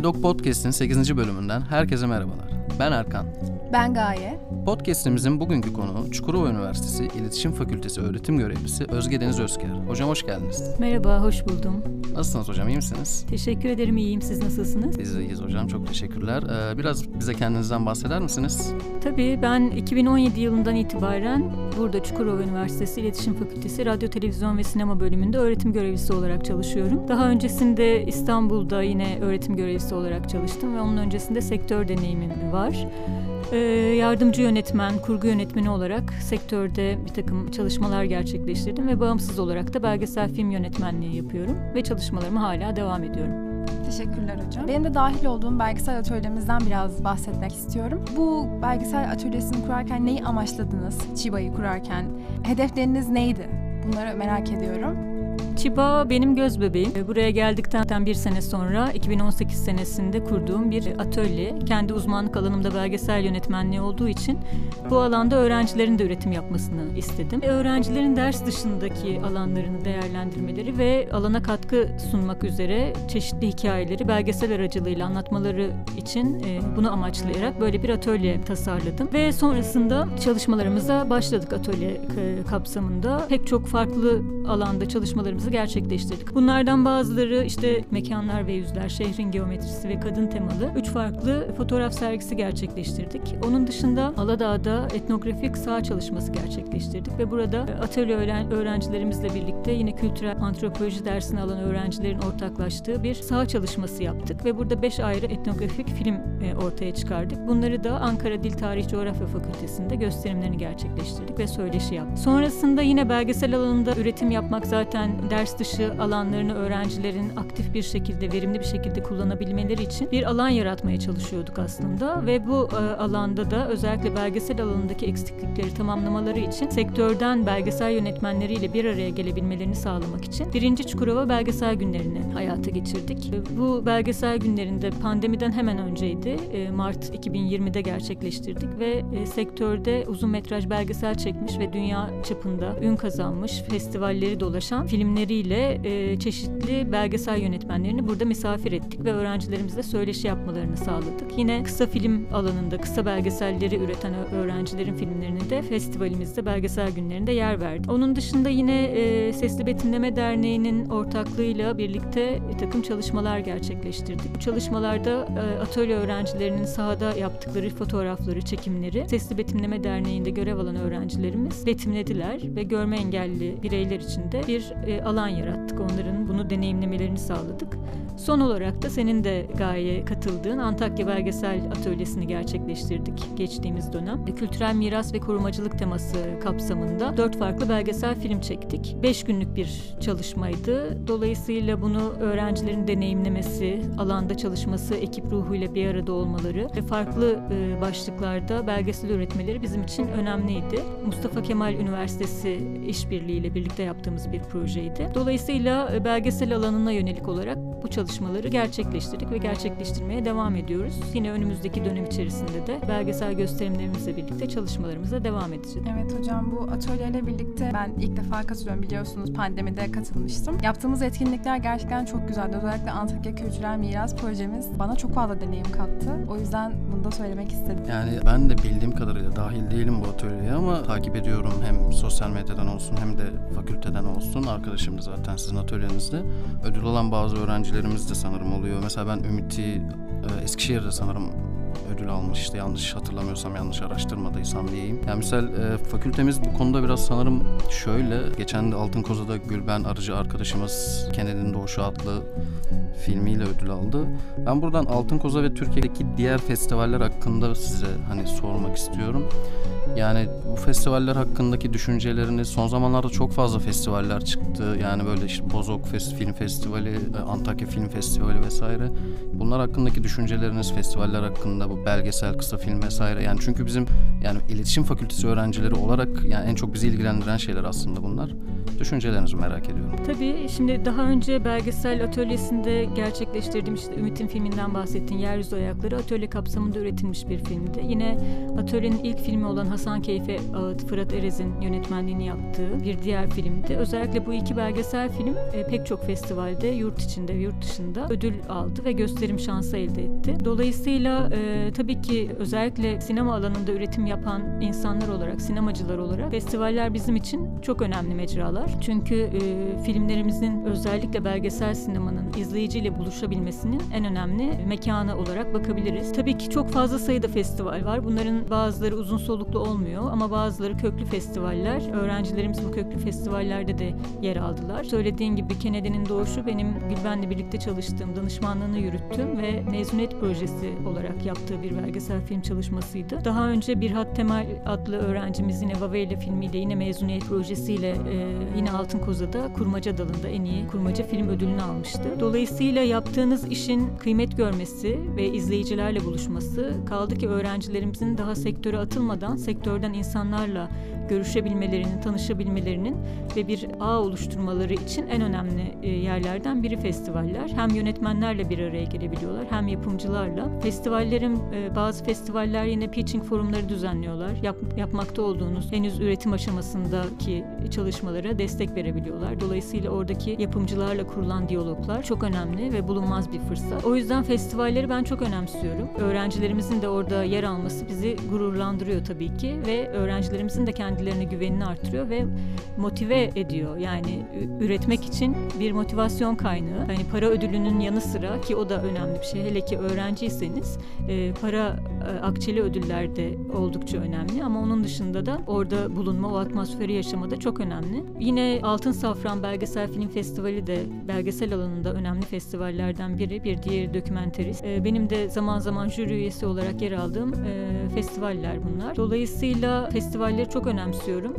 Medok Podcast'in 8. bölümünden herkese merhabalar. Ben Erkan. Ben Gaye. Podcast'imizin bugünkü konuğu Çukurova Üniversitesi İletişim Fakültesi öğretim görevlisi Özge Deniz Özker. Hocam hoş geldiniz. Merhaba, hoş buldum. Nasılsınız hocam, iyi misiniz? Teşekkür ederim, iyiyim. Siz nasılsınız? Biz de iyiyiz hocam, çok teşekkürler. Ee, biraz bize kendinizden bahseder misiniz? Tabii, ben 2017 yılından itibaren burada Çukurova Üniversitesi İletişim Fakültesi Radyo, Televizyon ve Sinema bölümünde öğretim görevlisi olarak çalışıyorum. Daha öncesinde İstanbul'da yine öğretim görevlisi olarak çalıştım ve onun öncesinde sektör deneyimim var. Ee, yardımcı yönetmen, kurgu yönetmeni olarak sektörde bir takım çalışmalar gerçekleştirdim ve bağımsız olarak da belgesel film yönetmenliği yapıyorum ve çalışmalarıma hala devam ediyorum. Teşekkürler hocam. Benim de dahil olduğum belgesel atölyemizden biraz bahsetmek istiyorum. Bu belgesel atölyesini kurarken neyi amaçladınız? Çiba'yı kurarken hedefleriniz neydi? Bunları merak ediyorum. Çiba benim göz bebeğim. Buraya geldikten bir sene sonra 2018 senesinde kurduğum bir atölye. Kendi uzmanlık alanımda belgesel yönetmenliği olduğu için bu alanda öğrencilerin de üretim yapmasını istedim. Öğrencilerin ders dışındaki alanlarını değerlendirmeleri ve alana katkı sunmak üzere çeşitli hikayeleri belgesel aracılığıyla anlatmaları için e, bunu amaçlayarak böyle bir atölye tasarladım. Ve sonrasında çalışmalarımıza başladık atölye kapsamında. Pek çok farklı alanda çalışmalarımızı gerçekleştirdik. Bunlardan bazıları işte mekanlar ve yüzler, şehrin geometrisi ve kadın temalı üç farklı fotoğraf sergisi gerçekleştirdik. Onun dışında Aladağ'da etnografik sağ çalışması gerçekleştirdik ve burada atölye öğrencilerimizle birlikte yine kültürel antropoloji dersini alan öğrencilerin ortaklaştığı bir sağ çalışması yaptık ve burada beş ayrı etnografik film e, ortaya çıkardık. Bunları da Ankara Dil Tarih Coğrafya Fakültesi'nde gösterimlerini gerçekleştirdik ve söyleşi yaptık. Sonrasında yine belgesel alanında üretim yapmak zaten ders dışı alanlarını öğrencilerin aktif bir şekilde, verimli bir şekilde kullanabilmeleri için bir alan yaratmaya çalışıyorduk aslında ve bu e, alanda da özellikle belgesel alanındaki eksiklikleri tamamlamaları için sektörden belgesel yönetmenleriyle bir araya gelebilmelerini sağlamak için birinci Çukurova Belgesel Günlerini hayata geçirdik. Bu belgesel günlerinde pandemiden hemen önceydi. E, Mart 2020'de gerçekleştirdik ve e, sektörde uzun metraj belgesel çekmiş ve dünya çapında ün kazanmış, festivalleri dolaşan filmleriyle e, çeşitli belgesel yönetmenlerini burada misafir ettik ve öğrencilerimizle söyleşi yapmalarını sağladık. Yine kısa film alanında kısa belgeselleri üreten öğrencilerin filmlerini de festivalimizde belgesel günlerinde yer verdik. Onun dışında yine e, Sesli Betimleme Derneği'nin ortaklığıyla birlikte bir takım çalışmalar gerçekleştirdik. Bu çalışmalarda e, atölye öğrencilerinin sahada yaptıkları fotoğrafları, çekimleri Sesli Betimleme Derneği'nde görev alan öğrencilerimiz betimlediler ve görme engelli bireyler için de bir e, alan yarattık. Onların bunu deneyimlemelerini sağladık. Son olarak da senin de Gaye katıldığın Antakya Belgesel Atölyesi'ni gerçekleştirdik geçtiğimiz dönem. E, kültürel miras ve korumacılık teması kapsamında dört farklı belgesel film çektik. Beş günlük bir çalışmaydı. Dolayısıyla bunu öğrencilerin deneyimlemesi, alanda çalışması, ekip ruhuyla bir arada olmaları ve farklı e, başlıklarda belgesel üretmeleri bizim için önemliydi. Mustafa Kemal Üniversitesi işbirliğiyle birlikte yaptığımız bir projeydi. Dolayısıyla e, belgesel alanına yönelik olarak bu çalışmaları gerçekleştirdik ve gerçekleştirmeye devam ediyoruz. Yine önümüzdeki dönem içerisinde de belgesel gösterimlerimizle birlikte çalışmalarımıza devam edeceğiz. Evet hocam bu atölyeyle birlikte ben ilk defa katılıyorum biliyorsunuz pandemide katılmıştım. Yaptığımız etkinlikler gerçekten çok güzeldi. Özellikle Antakya Kültürel Miras projemiz bana çok fazla deneyim kattı. O yüzden bunu da söylemek istedim. Yani ben de bildiğim kadarıyla dahil değilim bu atölyeye ama takip ediyorum hem sosyal medyadan olsun hem de fakülteden olsun. Arkadaşım da zaten sizin atölyenizde. Ödül alan bazı öğrencilerimiz de sanırım oluyor. Mesela ben Ümit'i e, Eskişehir'de sanırım ödül almıştı. Yanlış hatırlamıyorsam, yanlış araştırmadıysam diyeyim. Yani misal e, fakültemiz bu konuda biraz sanırım şöyle. Geçen de Altın Koza'da Gülben Arıcı arkadaşımız Kennedy'nin Doğuşu adlı filmiyle ödül aldı. Ben buradan Altın Koza ve Türkiye'deki diğer festivaller hakkında size hani sormak istiyorum. Yani bu festivaller hakkındaki düşünceleriniz son zamanlarda çok fazla festivaller çıktı. Yani böyle işte Bozok Fest Film Festivali, e, Antakya Film Festivali vesaire. Bunlar hakkındaki düşünceleriniz, festivaller hakkında bu belgesel, kısa film vesaire. Yani çünkü bizim yani iletişim fakültesi öğrencileri olarak yani en çok bizi ilgilendiren şeyler aslında bunlar. Düşüncelerinizi merak ediyorum. Tabii şimdi daha önce belgesel atölyesinde gerçekleştirdiğim işte Ümit'in filminden bahsettiğin Yeryüzü Ayakları atölye kapsamında üretilmiş bir filmdi. Yine atölyenin ilk filmi olan Hasan Keyfe Ağıt, Fırat Erez'in yönetmenliğini yaptığı bir diğer filmdi. Özellikle bu iki belgesel film e, pek çok festivalde yurt içinde yurt dışında ödül aldı ve gösterim şansı elde etti. Dolayısıyla e, tabii ki özellikle sinema alanında üretim yapan insanlar olarak, sinemacılar olarak festivaller bizim için çok önemli mecralar. Çünkü e, filmlerimizin özellikle belgesel sinemanın izleyiciyle buluşabilmesinin en önemli mekanı olarak bakabiliriz. Tabii ki çok fazla sayıda festival var. Bunların bazıları uzun soluklu olmuyor ama bazıları köklü festivaller. Öğrencilerimiz bu köklü festivallerde de yer aldılar. Söylediğin gibi Kennedy'nin doğuşu benim Gülben'le birlikte çalıştığım, danışmanlığını yürüttüğüm ve mezuniyet projesi olarak yaptığı bir belgesel film çalışmasıydı. Daha önce Birhat Temel adlı öğrencimiz yine Vaveyla filmiyle yine mezuniyet projesiyle e, yine Altın Koza'da kurmaca dalında en iyi kurmaca film ödülünü almıştı. Dolayısıyla yaptığınız işin kıymet görmesi ve izleyicilerle buluşması kaldı ki öğrencilerimizin daha sektöre atılmadan sektörden insanlarla görüşebilmelerinin, tanışabilmelerinin ve bir ağ oluşturmaları için en önemli e, yerlerden biri festivaller. Hem yönetmenlerle bir araya gelebiliyorlar hem yapımcılarla. Festivallerin e, bazı festivaller yine pitching forumları düzenliyorlar. Yap, yapmakta olduğunuz henüz üretim aşamasındaki çalışmalara destek verebiliyorlar. Dolayısıyla oradaki yapımcılarla kurulan diyaloglar çok önemli ve bulunmaz bir fırsat. O yüzden festivalleri ben çok önemsiyorum. Öğrencilerimizin de orada yer alması bizi gururlandırıyor tabii ki ve öğrencilerimizin de kendilerine güvenini artırıyor ve motive ediyor. Yani üretmek için bir motivasyon kaynağı. Yani para ödülünün yanı sıra ki o da önemli bir şey. Hele ki öğrenciyseniz e, para e, akçeli ödüller de oldukça önemli ama onun dışında da orada bulunma, o atmosferi yaşama da çok önemli. Yine Altın Safran Belgesel Film Festivali de belgesel alanında önemli festivallerden biri. Bir diğeri dokümenterist. E, benim de zaman zaman jüri üyesi olarak yer aldığım festivaller bunlar. Dolayısıyla festivalleri çok önemsiyorum.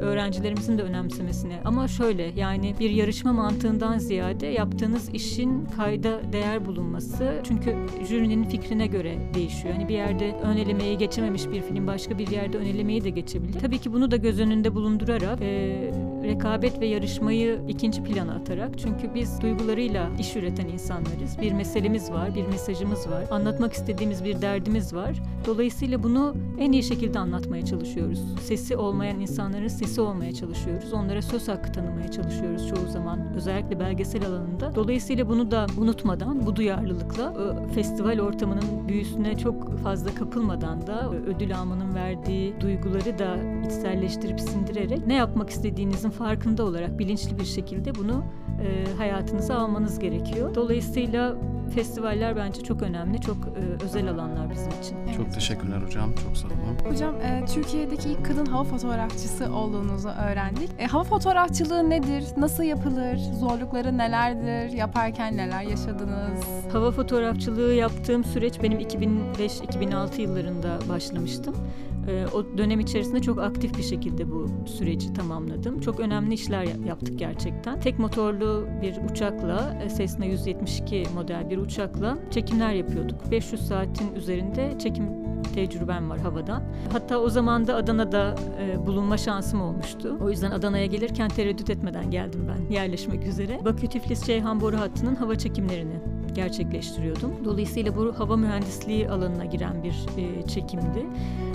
Öğrencilerimizin de önemsemesine. Ama şöyle yani bir yarışma mantığından ziyade yaptığınız işin kayda değer bulunması. Çünkü jürinin fikrine göre değişiyor. Hani bir yerde ön elemeyi geçememiş bir film başka bir yerde ön elemeyi de geçebilir. Tabii ki bunu da göz önünde bulundurarak e, rekabet ve yarışmayı ikinci plana atarak çünkü biz duygularıyla iş üreten insanlarız. Bir meselemiz var, bir mesajımız var. Anlatmak istediğimiz bir derdimiz var. Dolayısıyla bunu en iyi şekilde anlatmaya çalışıyoruz. Sesi olmayan insanların sesi olmaya çalışıyoruz. Onlara söz hakkı tanımaya çalışıyoruz çoğu zaman. Özellikle belgesel alanında. Dolayısıyla bunu da unutmadan, bu duyarlılıkla festival ortamının büyüsüne çok fazla kapılmadan da ödül almanın verdiği duyguları da içselleştirip sindirerek ne yapmak istediğinizin farkında olarak bilinçli bir şekilde bunu e, hayatınıza almanız gerekiyor. Dolayısıyla festivaller bence çok önemli, çok e, özel alanlar bizim için. Evet. Çok teşekkürler hocam, çok sağ olun. Hocam e, Türkiye'deki ilk kadın hava fotoğrafçısı olduğunuzu öğrendik. E, hava fotoğrafçılığı nedir, nasıl yapılır, zorlukları nelerdir, yaparken neler yaşadınız? Hava fotoğrafçılığı yaptığım süreç benim 2005-2006 yıllarında başlamıştım. Ee, o dönem içerisinde çok aktif bir şekilde bu süreci tamamladım. Çok önemli işler yaptık gerçekten. Tek motorlu bir uçakla, e, Cessna 172 model bir uçakla çekimler yapıyorduk. 500 saatin üzerinde çekim tecrübem var havadan. Hatta o zaman da Adana'da e, bulunma şansım olmuştu. O yüzden Adana'ya gelirken tereddüt etmeden geldim ben yerleşmek üzere. Bakü Tiflis Ceyhan boru hattının hava çekimlerini gerçekleştiriyordum. Dolayısıyla bu hava mühendisliği alanına giren bir e, çekimdi.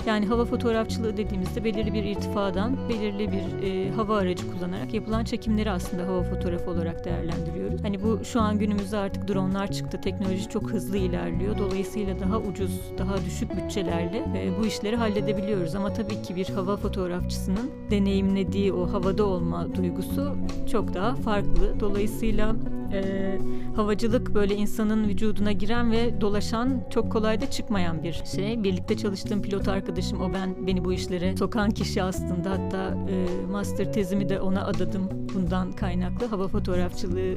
Yani hava fotoğrafçılığı dediğimizde belirli bir irtifadan belirli bir e, hava aracı kullanarak yapılan çekimleri aslında hava fotoğrafı olarak değerlendiriyoruz. Hani bu şu an günümüzde artık dronlar çıktı. Teknoloji çok hızlı ilerliyor. Dolayısıyla daha ucuz, daha düşük bütçelerle e, bu işleri halledebiliyoruz. Ama tabii ki bir hava fotoğrafçısının deneyimlediği o havada olma duygusu çok daha farklı. Dolayısıyla e, havacılık böyle insanın vücuduna giren ve dolaşan çok kolay da çıkmayan bir şey. Birlikte çalıştığım pilot arkadaşım o ben beni bu işlere sokan kişi aslında hatta e, master tezimi de ona adadım bundan kaynaklı hava fotoğrafçılığı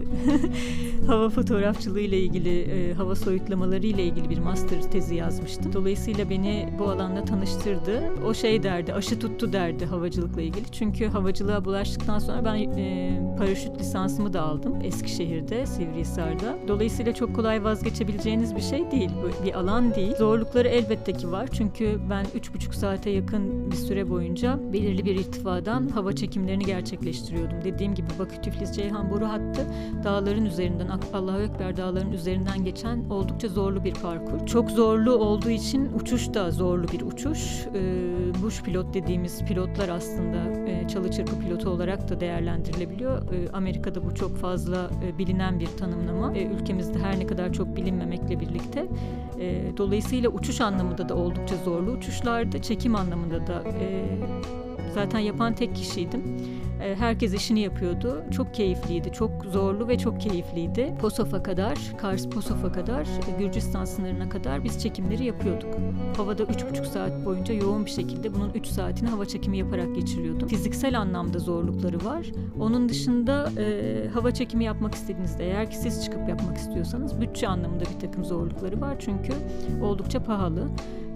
hava fotoğrafçılığı ile ilgili e, hava soyutlamaları ile ilgili bir master tezi yazmıştım. Dolayısıyla beni bu alanla tanıştırdı. O şey derdi, aşı tuttu derdi havacılıkla ilgili. Çünkü havacılığa bulaştıktan sonra ben e, paraşüt lisansımı da aldım Eskişehir'de, Sivrihisar'da. Dolayısıyla çok kolay vazgeçebileceğiniz bir şey değil. Bu bir alan değil. Zorlukları elbette ki var. Çünkü ben 3,5 saate yakın bir süre boyunca belirli bir irtifadan hava çekimlerini gerçekleştiriyordum. Dediğim gibi Bakü Tiflis Ceyhan boru hattı dağların üzerinden Allahu Ekber dağların üzerinden geçen oldukça zorlu bir parkur. Çok zorlu olduğu için uçuş da zorlu bir uçuş. E, bush pilot dediğimiz pilotlar aslında e, çalı çırpı pilotu olarak da değerlendirilebiliyor. E, Amerika'da bu çok fazla e, bilinen bir tanımlama. E, ülkemizde her ne kadar çok bilinmemekle birlikte. E, dolayısıyla uçuş anlamında da oldukça zorlu uçuşlardı. Çekim anlamında da e, zaten yapan tek kişiydim. Ee, herkes işini yapıyordu. Çok keyifliydi, çok zorlu ve çok keyifliydi. Posof'a kadar, Kars Posof'a kadar, e, Gürcistan sınırına kadar biz çekimleri yapıyorduk. Havada 3,5 saat boyunca yoğun bir şekilde bunun 3 saatini hava çekimi yaparak geçiriyordum. Fiziksel anlamda zorlukları var. Onun dışında e, hava çekimi yapmak istediğinizde eğer ki siz çıkıp yapmak istiyorsanız bütçe anlamında bir takım zorlukları var. Çünkü oldukça pahalı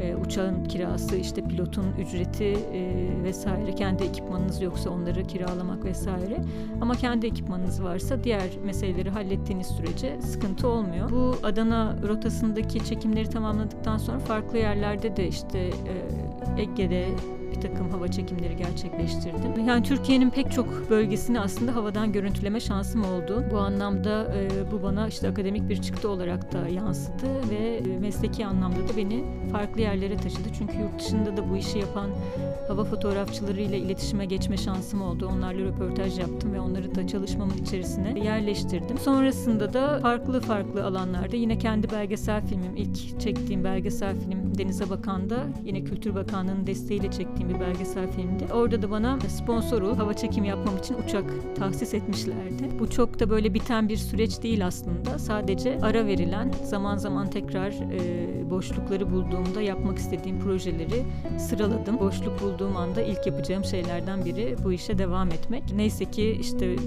e, uçağın kirası, işte pilotun ücreti e, vesaire, kendi ekipmanınız yoksa onları kiralamak vesaire. Ama kendi ekipmanınız varsa diğer meseleleri hallettiğiniz sürece sıkıntı olmuyor. Bu Adana rotasındaki çekimleri tamamladıktan sonra farklı yerlerde de işte e, Ege'de bir takım hava çekimleri gerçekleştirdim. Yani Türkiye'nin pek çok bölgesini aslında havadan görüntüleme şansım oldu. Bu anlamda e, bu bana işte akademik bir çıktı olarak da yansıdı ve e, mesleki anlamda da beni farklı yerlere taşıdı. Çünkü yurt dışında da bu işi yapan hava fotoğrafçılarıyla iletişime geçme şansım oldu. Onlarla röportaj yaptım ve onları da çalışmamın içerisine yerleştirdim. Sonrasında da farklı farklı alanlarda yine kendi belgesel filmim, ilk çektiğim belgesel film Denize Bakan'da yine Kültür Bakanlığı'nın desteğiyle çektiğim bir belgesel filmdi. Orada da bana sponsor olup hava çekimi yapmam için uçak tahsis etmişlerdi. Bu çok da böyle biten bir süreç değil aslında. Sadece ara verilen, zaman zaman tekrar e, boşlukları bulduğumda yapmak istediğim projeleri sıraladım. Boşluk bulduğum anda ilk yapacağım şeylerden biri bu işe devam etmek. Neyse ki işte e,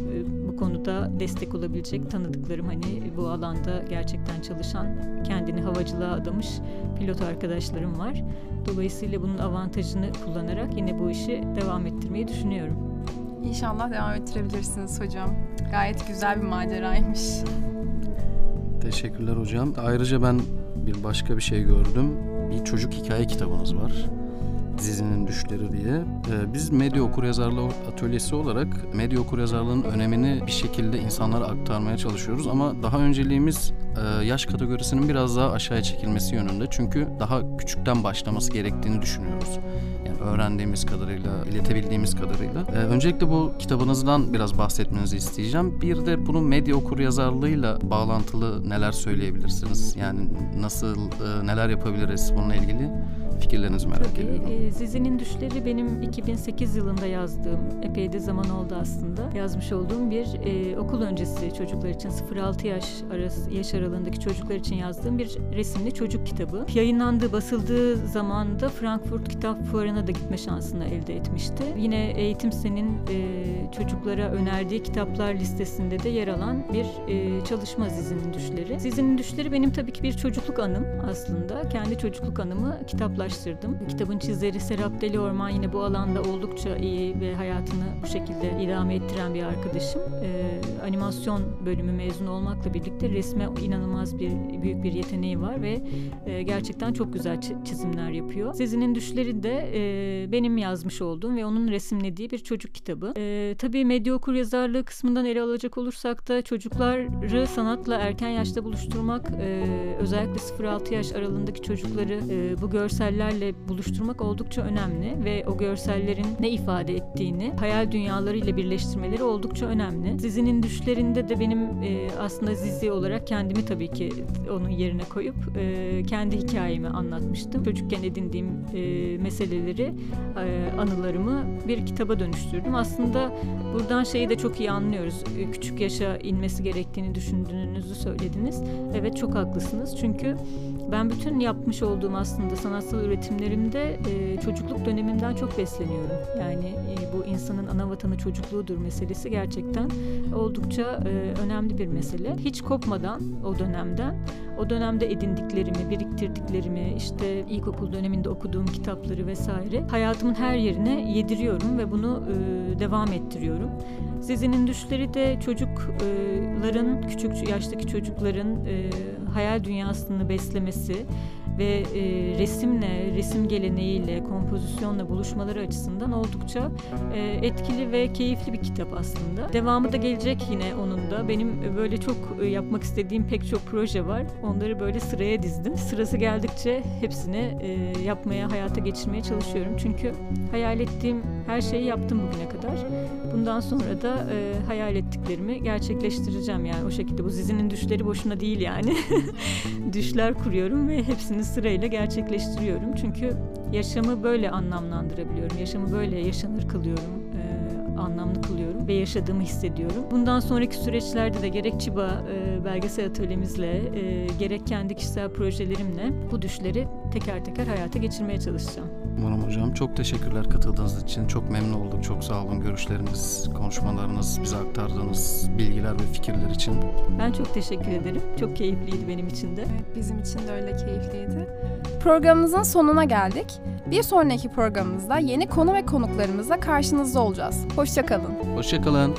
bu konuda destek olabilecek tanıdıklarım hani bu alanda gerçekten çalışan, kendini havacılığa adamış pilot arkadaşlarım var. Dolayısıyla bunun avantajını kullanarak yine bu işi devam ettirmeyi düşünüyorum. İnşallah devam ettirebilirsiniz hocam. Gayet güzel bir maceraymış. Teşekkürler hocam. Ayrıca ben bir başka bir şey gördüm. Bir çocuk hikaye kitabınız var. Dizinin Düşleri diye. Ee, biz medya okuryazarlığı atölyesi olarak medya okuryazarlığının önemini bir şekilde insanlara aktarmaya çalışıyoruz ama daha önceliğimiz e, yaş kategorisinin biraz daha aşağıya çekilmesi yönünde. Çünkü daha küçükten başlaması gerektiğini düşünüyoruz. Yani öğrendiğimiz kadarıyla, iletebildiğimiz kadarıyla. Ee, öncelikle bu kitabınızdan biraz bahsetmenizi isteyeceğim. Bir de bunun medya okuryazarlığıyla bağlantılı neler söyleyebilirsiniz? Yani nasıl, e, neler yapabiliriz bununla ilgili? Fikirlerinizi merak Tabii, ediyorum. E, Zizi'nin Düşleri benim 2008 yılında yazdığım, epey de zaman oldu aslında, yazmış olduğum bir e, okul öncesi çocuklar için 0-6 yaş arası yaş aralığındaki çocuklar için yazdığım bir resimli çocuk kitabı. Yayınlandığı, basıldığı zamanda Frankfurt Kitap Fuarı'na da gitme şansını elde etmişti. Yine Eğitim Sen'in e, çocuklara önerdiği kitaplar listesinde de yer alan bir e, çalışma Zizi'nin Düşleri. Zizi'nin Düşleri benim tabii ki bir çocukluk anım aslında. Kendi çocukluk anımı kitaplar ulaştırdım. Kitabın çizeri Serap Deli Orman yine bu alanda oldukça iyi ve hayatını bu şekilde idame ettiren bir arkadaşım. Ee, animasyon bölümü mezun olmakla birlikte resme inanılmaz bir büyük bir yeteneği var ve e, gerçekten çok güzel çizimler yapıyor. Sezin'in Düşleri de e, benim yazmış olduğum ve onun resimlediği bir çocuk kitabı. E, tabii medya okur yazarlığı kısmından ele alacak olursak da çocukları sanatla erken yaşta buluşturmak, e, özellikle 0-6 yaş aralığındaki çocukları e, bu görsel görsellerle buluşturmak oldukça önemli ve o görsellerin ne ifade ettiğini hayal dünyalarıyla birleştirmeleri oldukça önemli. Zizi'nin düşlerinde de benim e, aslında Zizi olarak kendimi tabii ki onun yerine koyup e, kendi hikayemi anlatmıştım. Çocukken edindiğim e, meseleleri, e, anılarımı bir kitaba dönüştürdüm. Aslında buradan şeyi de çok iyi anlıyoruz. E, küçük yaşa inmesi gerektiğini düşündüğünüzü söylediniz. Evet çok haklısınız. Çünkü ben bütün yapmış olduğum aslında sanatsal üretimlerimde e, çocukluk dönemimden çok besleniyorum. Yani e, bu insanın ana vatanı çocukluğudur meselesi gerçekten oldukça e, önemli bir mesele. Hiç kopmadan o dönemden, o dönemde edindiklerimi, biriktirdiklerimi, işte ilkokul döneminde okuduğum kitapları vesaire hayatımın her yerine yediriyorum ve bunu e, devam ettiriyorum. Zizinin düşleri de çocukların, küçük yaştaki çocukların e, hayal dünyasını beslemesi ve e, resimle, resim geleneğiyle, kompozisyonla buluşmaları açısından oldukça e, etkili ve keyifli bir kitap aslında. Devamı da gelecek yine onun da. Benim böyle çok e, yapmak istediğim pek çok proje var. Onları böyle sıraya dizdim. Sırası geldikçe hepsini e, yapmaya, hayata geçirmeye çalışıyorum. Çünkü hayal ettiğim her şeyi yaptım bugüne kadar. Bundan sonra da e, hayal ettiklerimi gerçekleştireceğim yani o şekilde. Bu dizinin düşleri boşuna değil yani. Düşler kuruyorum ve hepsini sırayla gerçekleştiriyorum. Çünkü yaşamı böyle anlamlandırabiliyorum. Yaşamı böyle yaşanır kılıyorum. e, anlamlı kılıyorum ve yaşadığımı hissediyorum. Bundan sonraki süreçlerde de gerek Çiba e, belgesel atölyemizle e, gerek kendi kişisel projelerimle bu düşleri teker teker hayata geçirmeye çalışacağım. Umarım hocam çok teşekkürler katıldığınız için. Çok memnun olduk. Çok sağ olun görüşleriniz, konuşmalarınız, bize aktardığınız bilgiler ve fikirler için. Ben çok teşekkür ederim. Çok keyifliydi benim için de. Evet, bizim için de öyle keyifliydi. Programımızın sonuna geldik. Bir sonraki programımızda yeni konu ve konuklarımızla karşınızda olacağız. Hoşçakalın. Hoşçakalın.